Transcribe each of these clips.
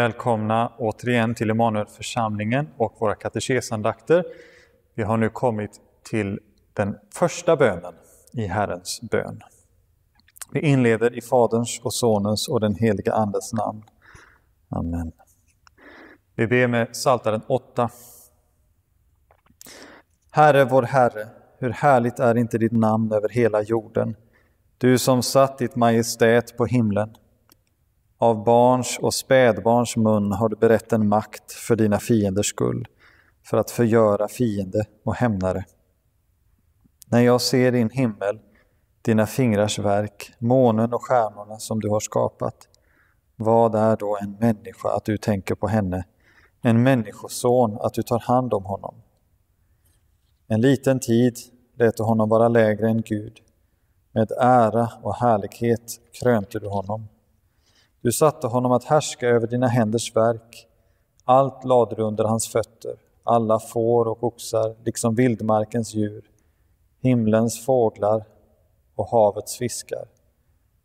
Välkomna återigen till Emanuelförsamlingen och våra katekesandakter. Vi har nu kommit till den första bönen i Herrens bön. Vi inleder i Faderns och Sonens och den heliga Andes namn. Amen. Vi ber med Psaltaren 8. Herre, vår Herre, hur härligt är inte ditt namn över hela jorden, du som satt ditt majestät på himlen. Av barns och spädbarns mun har du berett en makt för dina fienders skull, för att förgöra fiende och hämnare. När jag ser din himmel, dina fingrars verk, månen och stjärnorna som du har skapat, vad är då en människa att du tänker på henne, en människoson att du tar hand om honom? En liten tid lät du honom vara lägre än Gud, med ära och härlighet krönte du honom. Du satte honom att härska över dina händers verk. Allt lade du under hans fötter, alla får och oxar, liksom vildmarkens djur, himlens fåglar och havets fiskar,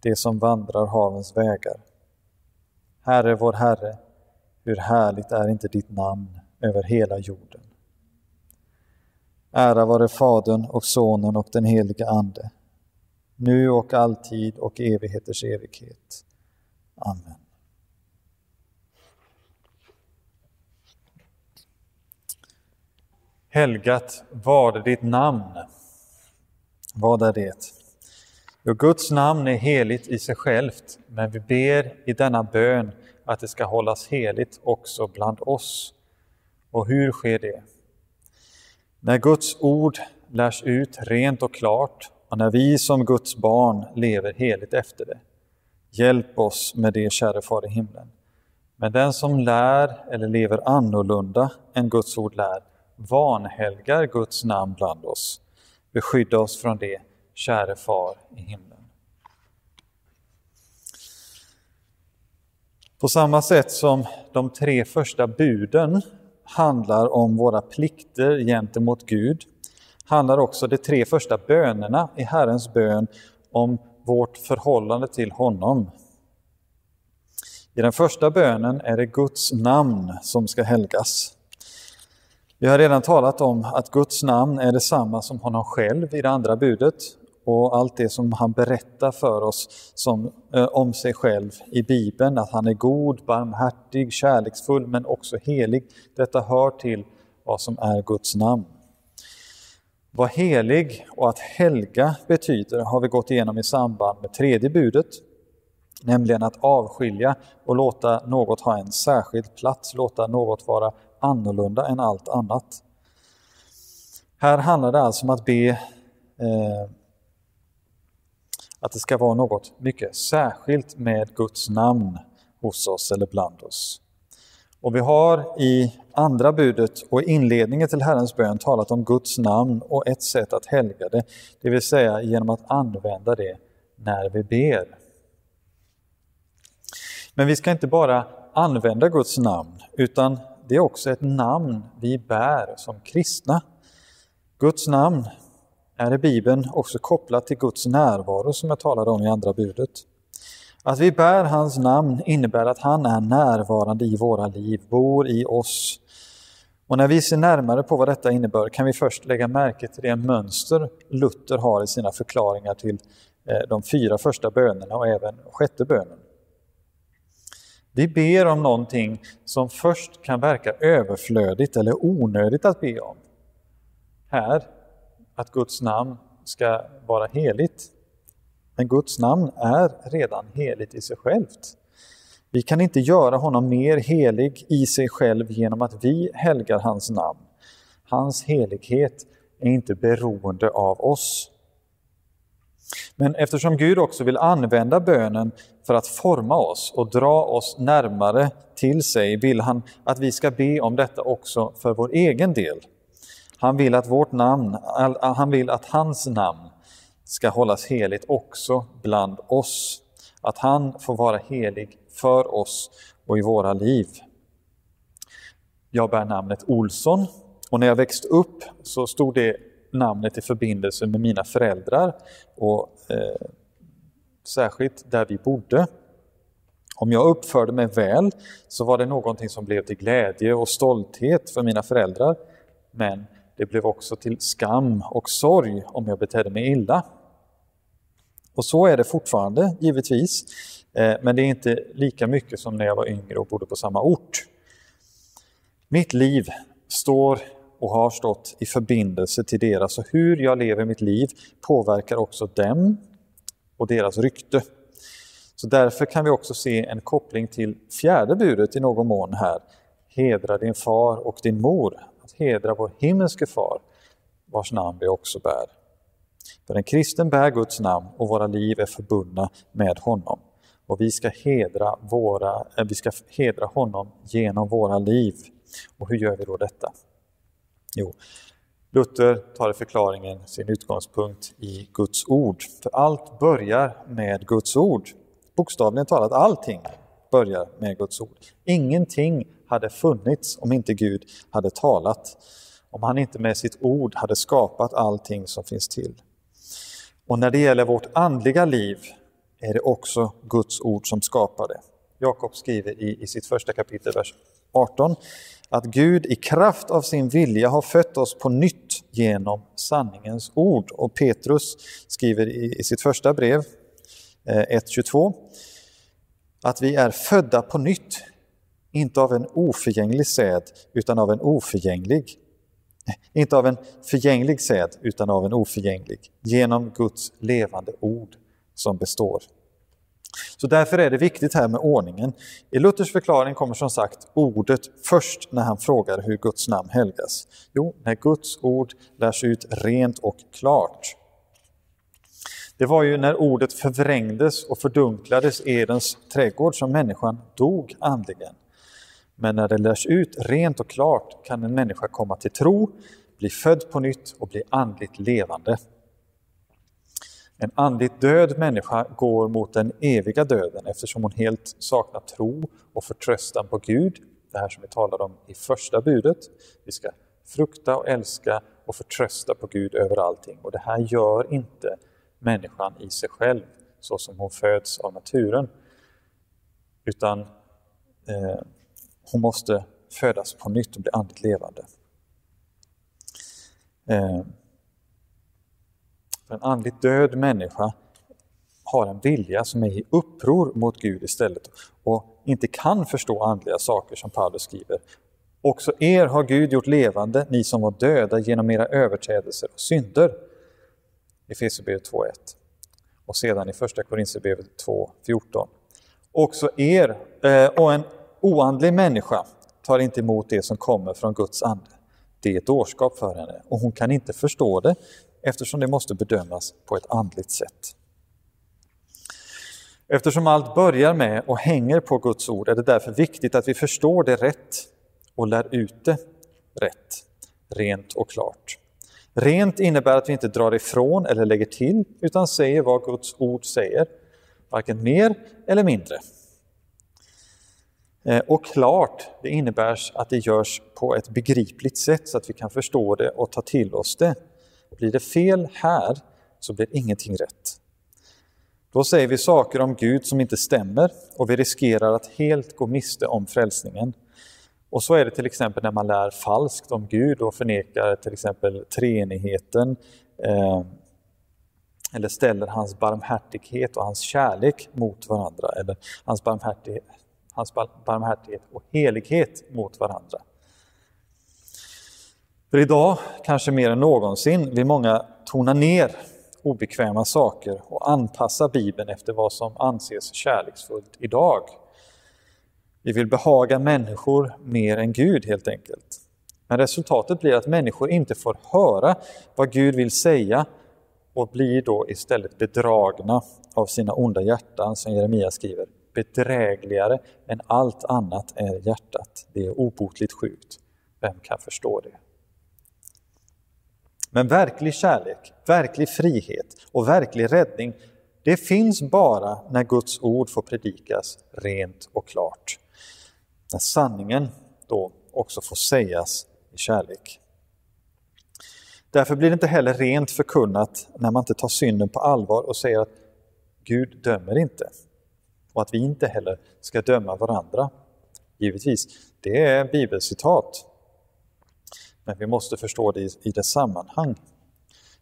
det som vandrar havens vägar. Herre, vår Herre, hur härligt är inte ditt namn över hela jorden. Ära vare Fadern och Sonen och den helige Ande, nu och alltid och evigheters evighet. Amen. Helgat var ditt namn. Vad är det? Jo, Guds namn är heligt i sig självt, men vi ber i denna bön att det ska hållas heligt också bland oss. Och hur sker det? När Guds ord lärs ut rent och klart och när vi som Guds barn lever heligt efter det. Hjälp oss med det, käre Far i himlen. Men den som lär eller lever annorlunda än Guds ord lär vanhelgar Guds namn bland oss. Beskydda oss från det, käre Far i himlen. På samma sätt som de tre första buden handlar om våra plikter gentemot Gud handlar också de tre första bönerna i Herrens bön om vårt förhållande till honom. I den första bönen är det Guds namn som ska helgas. Vi har redan talat om att Guds namn är detsamma som honom själv i det andra budet och allt det som han berättar för oss som, eh, om sig själv i Bibeln, att han är god, barmhärtig, kärleksfull men också helig. Detta hör till vad som är Guds namn. Vad helig och att helga betyder har vi gått igenom i samband med tredje budet, nämligen att avskilja och låta något ha en särskild plats, låta något vara annorlunda än allt annat. Här handlar det alltså om att be eh, att det ska vara något mycket särskilt med Guds namn hos oss eller bland oss. Och vi har i andra budet och inledningen till Herrens bön talat om Guds namn och ett sätt att helga det, det vill säga genom att använda det när vi ber. Men vi ska inte bara använda Guds namn, utan det är också ett namn vi bär som kristna. Guds namn är i Bibeln också kopplat till Guds närvaro som jag talade om i andra budet. Att vi bär hans namn innebär att han är närvarande i våra liv, bor i oss. Och när vi ser närmare på vad detta innebär kan vi först lägga märke till det mönster Luther har i sina förklaringar till eh, de fyra första bönerna och även sjätte bönen. Vi ber om någonting som först kan verka överflödigt eller onödigt att be om. Här, att Guds namn ska vara heligt. Men Guds namn är redan heligt i sig självt. Vi kan inte göra honom mer helig i sig själv genom att vi helgar hans namn. Hans helighet är inte beroende av oss. Men eftersom Gud också vill använda bönen för att forma oss och dra oss närmare till sig vill han att vi ska be om detta också för vår egen del. Han vill att vårt namn, han vill att hans namn ska hållas heligt också bland oss. Att han får vara helig för oss och i våra liv. Jag bär namnet Olsson och när jag växte upp så stod det namnet i förbindelse med mina föräldrar och eh, särskilt där vi bodde. Om jag uppförde mig väl så var det någonting som blev till glädje och stolthet för mina föräldrar, men det blev också till skam och sorg om jag betedde mig illa. Och så är det fortfarande, givetvis, eh, men det är inte lika mycket som när jag var yngre och bodde på samma ort. Mitt liv står och har stått i förbindelse till deras och hur jag lever mitt liv påverkar också dem och deras rykte. Så därför kan vi också se en koppling till fjärde budet i någon mån här. Hedra din far och din mor. Att hedra vår himmelske far, vars namn vi också bär. För en kristen bär Guds namn och våra liv är förbundna med honom. Och vi ska hedra, våra, eh, vi ska hedra honom genom våra liv. Och hur gör vi då detta? Jo, Luther tar i förklaringen sin utgångspunkt i Guds ord. För allt börjar med Guds ord. Bokstavligen talat, allting börjar med Guds ord. Ingenting hade funnits om inte Gud hade talat, om han inte med sitt ord hade skapat allting som finns till. Och när det gäller vårt andliga liv är det också Guds ord som skapar det. Jakob skriver i, i sitt första kapitel, vers 18, att Gud i kraft av sin vilja har fött oss på nytt genom sanningens ord. Och Petrus skriver i, i sitt första brev, eh, 1.22, att vi är födda på nytt, inte av en oförgänglig säd, utan av en oförgänglig. Inte av en förgänglig säd, utan av en oförgänglig, genom Guds levande ord som består. Så därför är det viktigt här med ordningen. I Luthers förklaring kommer som sagt ordet först när han frågar hur Guds namn helgas. Jo, när Guds ord lärs ut rent och klart. Det var ju när ordet förvrängdes och fördunklades i Edens trädgård som människan dog andligen. Men när det lärs ut rent och klart kan en människa komma till tro, bli född på nytt och bli andligt levande. En andligt död människa går mot den eviga döden eftersom hon helt saknar tro och förtröstan på Gud. Det här som vi talade om i första budet. Vi ska frukta och älska och förtrösta på Gud över allting. Och det här gör inte människan i sig själv så som hon föds av naturen. Utan eh, hon måste födas på nytt och bli andligt levande. Eh, en andligt död människa har en vilja som är i uppror mot Gud istället och inte kan förstå andliga saker som Paulus skriver. Också er har Gud gjort levande, ni som var döda genom era överträdelser och synder. Efesierbrevet 2.1 och sedan i Första Korinthierbrevet 2.14. Också er eh, och en oandlig människa tar inte emot det som kommer från Guds ande. Det är ett dårskap för henne och hon kan inte förstå det eftersom det måste bedömas på ett andligt sätt. Eftersom allt börjar med och hänger på Guds ord är det därför viktigt att vi förstår det rätt och lär ut det rätt, rent och klart. Rent innebär att vi inte drar ifrån eller lägger till, utan säger vad Guds ord säger, varken mer eller mindre. Eh, och klart, det innebär att det görs på ett begripligt sätt så att vi kan förstå det och ta till oss det. Blir det fel här så blir ingenting rätt. Då säger vi saker om Gud som inte stämmer och vi riskerar att helt gå miste om frälsningen. Och så är det till exempel när man lär falskt om Gud och förnekar till exempel treenigheten eh, eller ställer hans barmhärtighet och hans kärlek mot varandra eller hans barmhärtighet, hans barmhärtighet och helighet mot varandra. För idag, kanske mer än någonsin, vill många tona ner obekväma saker och anpassa Bibeln efter vad som anses kärleksfullt idag. Vi vill behaga människor mer än Gud helt enkelt. Men resultatet blir att människor inte får höra vad Gud vill säga och blir då istället bedragna av sina onda hjärtan, som Jeremia skriver. Bedrägligare än allt annat är hjärtat. Det är obotligt sjukt. Vem kan förstå det? Men verklig kärlek, verklig frihet och verklig räddning, det finns bara när Guds ord får predikas rent och klart. När sanningen då också får sägas i kärlek. Därför blir det inte heller rent förkunnat när man inte tar synden på allvar och säger att Gud dömer inte och att vi inte heller ska döma varandra. Givetvis, det är bibelcitat. Men vi måste förstå det i dess sammanhang.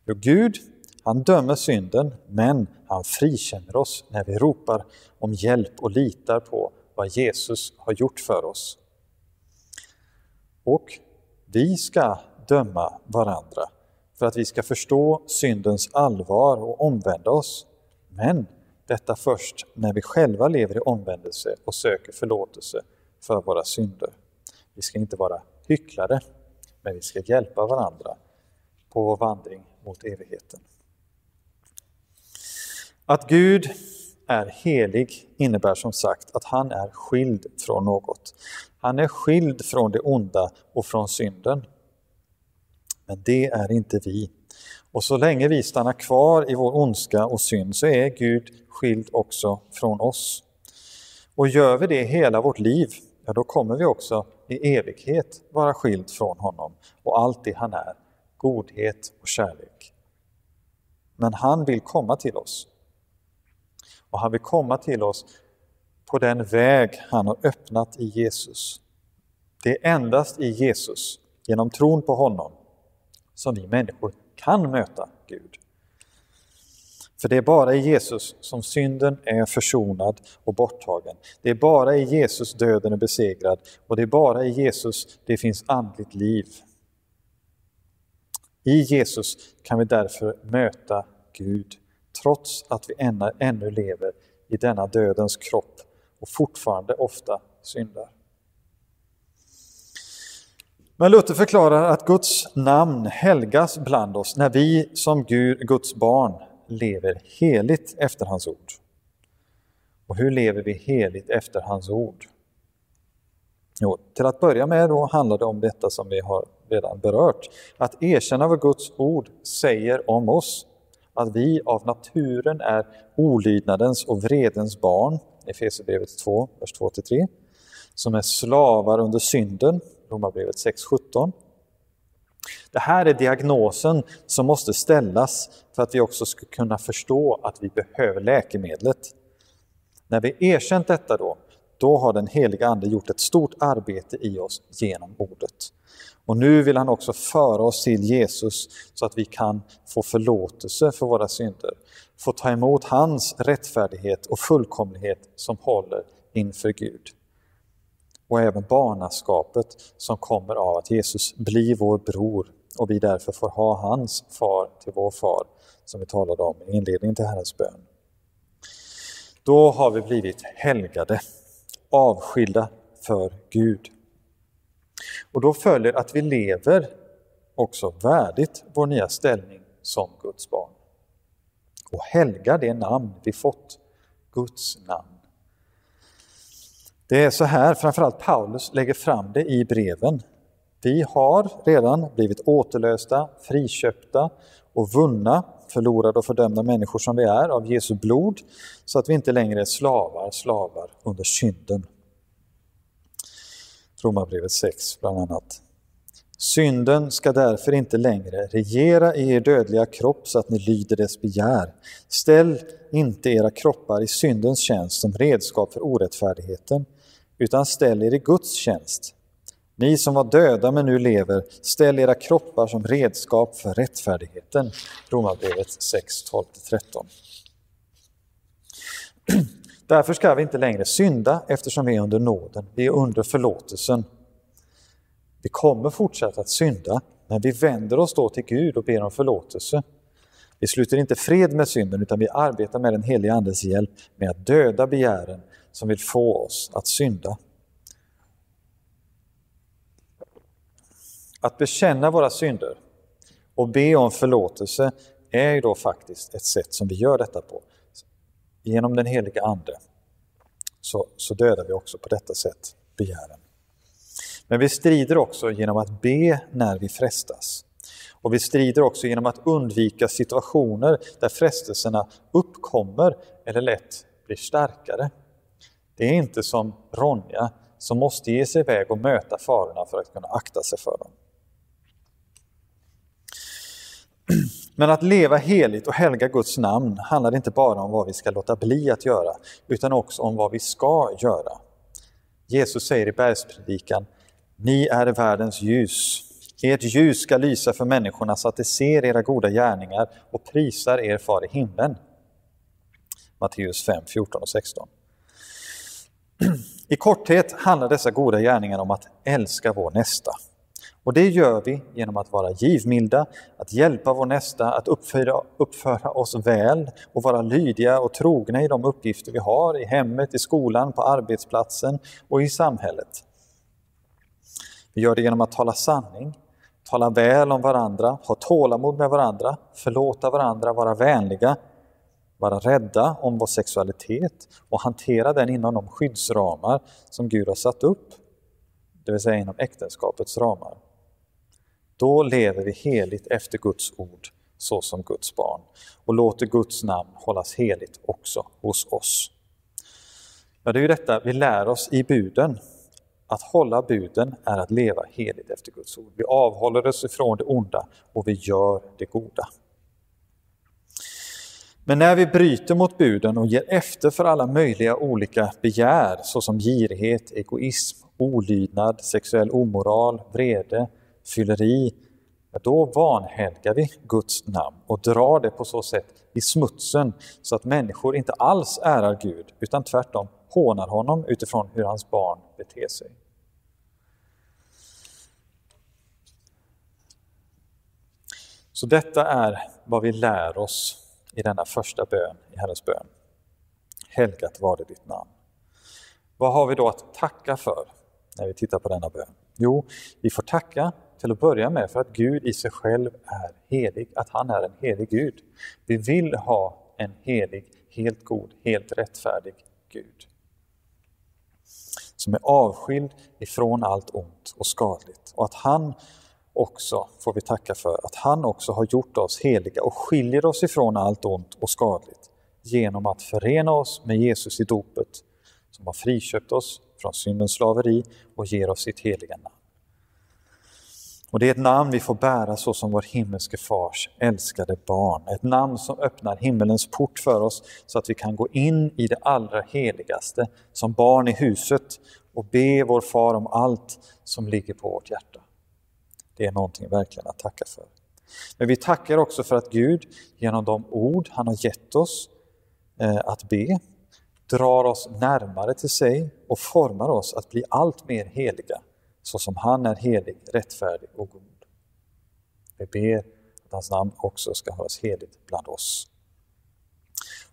Jo, Gud, han dömer synden, men han frikänner oss när vi ropar om hjälp och litar på vad Jesus har gjort för oss. Och vi ska döma varandra för att vi ska förstå syndens allvar och omvända oss. Men detta först när vi själva lever i omvändelse och söker förlåtelse för våra synder. Vi ska inte vara hycklare, men vi ska hjälpa varandra på vår vandring mot evigheten. Att Gud är helig innebär som sagt att han är skild från något. Han är skild från det onda och från synden. Men det är inte vi. Och så länge vi stannar kvar i vår ondska och synd så är Gud skild också från oss. Och gör vi det hela vårt liv, ja då kommer vi också i evighet vara skild från honom och allt det han är, godhet och kärlek. Men han vill komma till oss. Och han vill komma till oss på den väg han har öppnat i Jesus. Det är endast i Jesus, genom tron på honom, som vi människor kan möta Gud. För det är bara i Jesus som synden är försonad och borttagen. Det är bara i Jesus döden är besegrad och det är bara i Jesus det finns andligt liv. I Jesus kan vi därför möta Gud, trots att vi ännu lever i denna dödens kropp och fortfarande ofta syndar. Men Luther förklarar att Guds namn helgas bland oss när vi som Gud, Guds barn lever heligt efter hans ord. Och hur lever vi heligt efter hans ord? Jo, till att börja med då handlar det om detta som vi har redan berört, att erkänna vad Guds ord säger om oss, att vi av naturen är olydnadens och vredens barn, Efesierbrevet 2, vers 2-3, som är slavar under synden, Romarbrevet 6.17. Det här är diagnosen som måste ställas för att vi också ska kunna förstå att vi behöver läkemedlet. När vi erkänt detta då, då har den heliga Ande gjort ett stort arbete i oss genom ordet. Och nu vill han också föra oss till Jesus så att vi kan få förlåtelse för våra synder, få ta emot hans rättfärdighet och fullkomlighet som håller inför Gud och även barnaskapet som kommer av att Jesus blir vår bror och vi därför får ha hans far till vår far, som vi talade om i inledningen till Herrens bön. Då har vi blivit helgade, avskilda för Gud. Och då följer att vi lever också värdigt vår nya ställning som Guds barn. Och helga det namn vi fått, Guds namn. Det är så här framförallt Paulus lägger fram det i breven. Vi har redan blivit återlösta, friköpta och vunna, förlorade och fördömda människor som vi är av Jesu blod, så att vi inte längre är slavar, slavar under synden. Romarbrevet 6 bland annat. Synden ska därför inte längre regera i er dödliga kropp så att ni lyder dess begär. Ställ inte era kroppar i syndens tjänst som redskap för orättfärdigheten, utan ställ er i Guds tjänst. Ni som var döda men nu lever, ställ era kroppar som redskap för rättfärdigheten. Romarbrevet 6, 12-13. Därför ska vi inte längre synda eftersom vi är under nåden, vi är under förlåtelsen. Vi kommer fortsätta att synda, men vi vänder oss då till Gud och ber om förlåtelse. Vi sluter inte fred med synden utan vi arbetar med den helige Andes hjälp med att döda begären som vill få oss att synda. Att bekänna våra synder och be om förlåtelse är ju då faktiskt ett sätt som vi gör detta på. Genom den heliga Ande så, så dödar vi också på detta sätt begären. Men vi strider också genom att be när vi frestas. Och vi strider också genom att undvika situationer där frestelserna uppkommer eller lätt blir starkare. Det är inte som Ronja som måste ge sig iväg och möta farorna för att kunna akta sig för dem. Men att leva heligt och helga Guds namn handlar inte bara om vad vi ska låta bli att göra, utan också om vad vi ska göra. Jesus säger i bergspredikan, ni är världens ljus. Ert ljus ska lysa för människorna så att de ser era goda gärningar och prisar er far i himlen. Matteus 5, 14 och 16. I korthet handlar dessa goda gärningar om att älska vår nästa. Och det gör vi genom att vara givmilda, att hjälpa vår nästa, att uppföra, uppföra oss väl och vara lydiga och trogna i de uppgifter vi har i hemmet, i skolan, på arbetsplatsen och i samhället. Vi gör det genom att tala sanning, tala väl om varandra, ha tålamod med varandra, förlåta varandra, vara vänliga, vara rädda om vår sexualitet och hantera den inom de skyddsramar som Gud har satt upp, det vill säga inom äktenskapets ramar. Då lever vi heligt efter Guds ord, så som Guds barn, och låter Guds namn hållas heligt också hos oss. Ja, det är ju detta vi lär oss i buden. Att hålla buden är att leva heligt efter Guds ord. Vi avhåller oss ifrån det onda och vi gör det goda. Men när vi bryter mot buden och ger efter för alla möjliga olika begär såsom girighet, egoism, olydnad, sexuell omoral, vrede, fylleri, då vanhelgar vi Guds namn och drar det på så sätt i smutsen så att människor inte alls ärar Gud utan tvärtom hånar honom utifrån hur hans barn beter sig. Så detta är vad vi lär oss i denna första bön i Herrens bön. Helgat var det ditt namn. Vad har vi då att tacka för när vi tittar på denna bön? Jo, vi får tacka till att börja med för att Gud i sig själv är helig, att han är en helig Gud. Vi vill ha en helig, helt god, helt rättfärdig Gud. Som är avskild ifrån allt ont och skadligt och att han också, får vi tacka för, att han också har gjort oss heliga och skiljer oss ifrån allt ont och skadligt genom att förena oss med Jesus i dopet som har friköpt oss från syndens slaveri och ger oss sitt heliga namn. Och det är ett namn vi får bära så som vår himmelske fars älskade barn. Ett namn som öppnar himmelens port för oss så att vi kan gå in i det allra heligaste som barn i huset och be vår far om allt som ligger på vårt hjärta. Det är någonting verkligen att tacka för. Men vi tackar också för att Gud genom de ord han har gett oss eh, att be drar oss närmare till sig och formar oss att bli allt mer heliga så som han är helig, rättfärdig och god. Vi ber att hans namn också ska hållas heligt bland oss.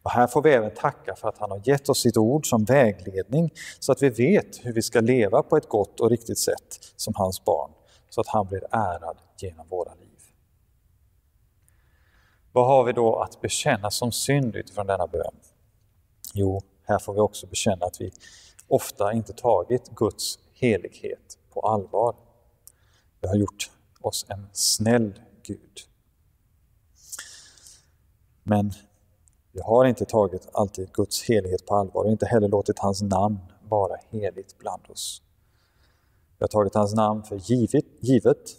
Och här får vi även tacka för att han har gett oss sitt ord som vägledning så att vi vet hur vi ska leva på ett gott och riktigt sätt som hans barn, så att han blir ärad genom våra liv. Vad har vi då att bekänna som synd utifrån denna bön? Jo, här får vi också bekänna att vi ofta inte tagit Guds helighet på allvar. Vi har gjort oss en snäll Gud. Men vi har inte tagit alltid Guds helighet på allvar och inte heller låtit hans namn vara heligt bland oss. Vi har tagit hans namn för givet, givet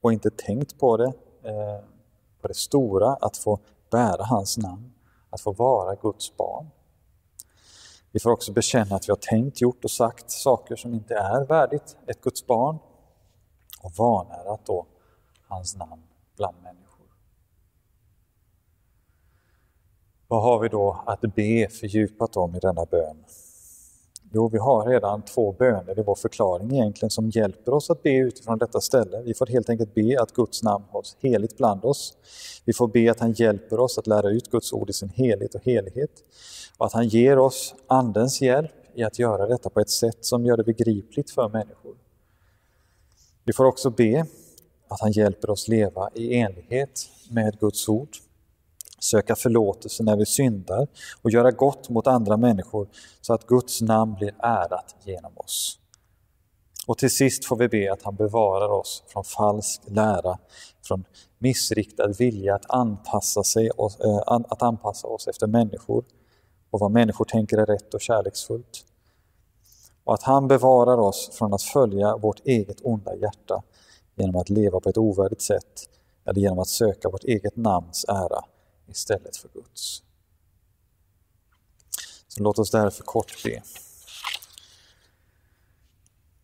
och inte tänkt på det, eh, på det stora, att få bära hans namn, att få vara Guds barn. Vi får också bekänna att vi har tänkt, gjort och sagt saker som inte är värdigt ett Guds barn och vanärat då hans namn bland människor. Vad har vi då att be fördjupat om i denna bön? Jo, vi har redan två böner i vår förklaring egentligen som hjälper oss att be utifrån detta ställe. Vi får helt enkelt be att Guds namn hålls heligt bland oss. Vi får be att han hjälper oss att lära ut Guds ord i sin helhet och helighet och att han ger oss Andens hjälp i att göra detta på ett sätt som gör det begripligt för människor. Vi får också be att han hjälper oss leva i enlighet med Guds ord söka förlåtelse när vi syndar och göra gott mot andra människor så att Guds namn blir ärat genom oss. Och till sist får vi be att han bevarar oss från falsk lära, från missriktad vilja att anpassa, sig, eh, att anpassa oss efter människor och vad människor tänker är rätt och kärleksfullt. Och att han bevarar oss från att följa vårt eget onda hjärta genom att leva på ett ovärdigt sätt eller genom att söka vårt eget namns ära istället för Guds. Så låt oss därför kort be.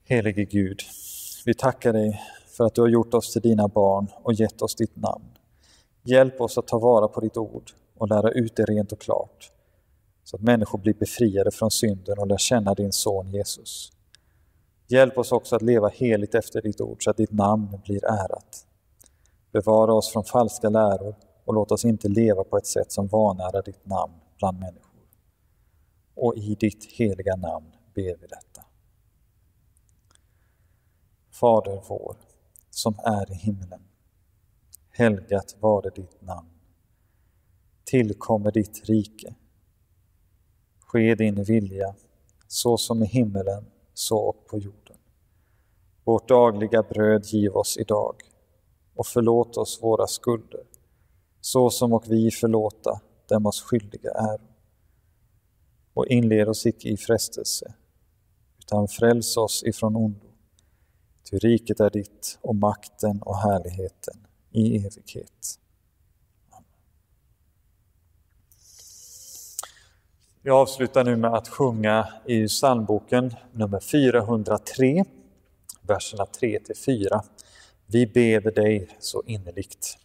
Helige Gud, vi tackar dig för att du har gjort oss till dina barn och gett oss ditt namn. Hjälp oss att ta vara på ditt ord och lära ut det rent och klart, så att människor blir befriade från synden och lär känna din son Jesus. Hjälp oss också att leva heligt efter ditt ord, så att ditt namn blir ärat. Bevara oss från falska läror och låt oss inte leva på ett sätt som vanärar ditt namn bland människor. Och i ditt heliga namn ber vi detta. Fader vår, som är i himlen. Helgat varde ditt namn. Tillkommer ditt rike. Ske din vilja, så som i himmelen, så och på jorden. Vårt dagliga bröd giv oss idag och förlåt oss våra skulder, så som och vi förlåta dem oss skyldiga är. Och inled oss icke i frestelse, utan fräls oss ifrån ondo. Ty riket är ditt och makten och härligheten i evighet. Jag avslutar nu med att sjunga i psalmboken nummer 403, verserna 3 4. Vi beder dig så innerligt.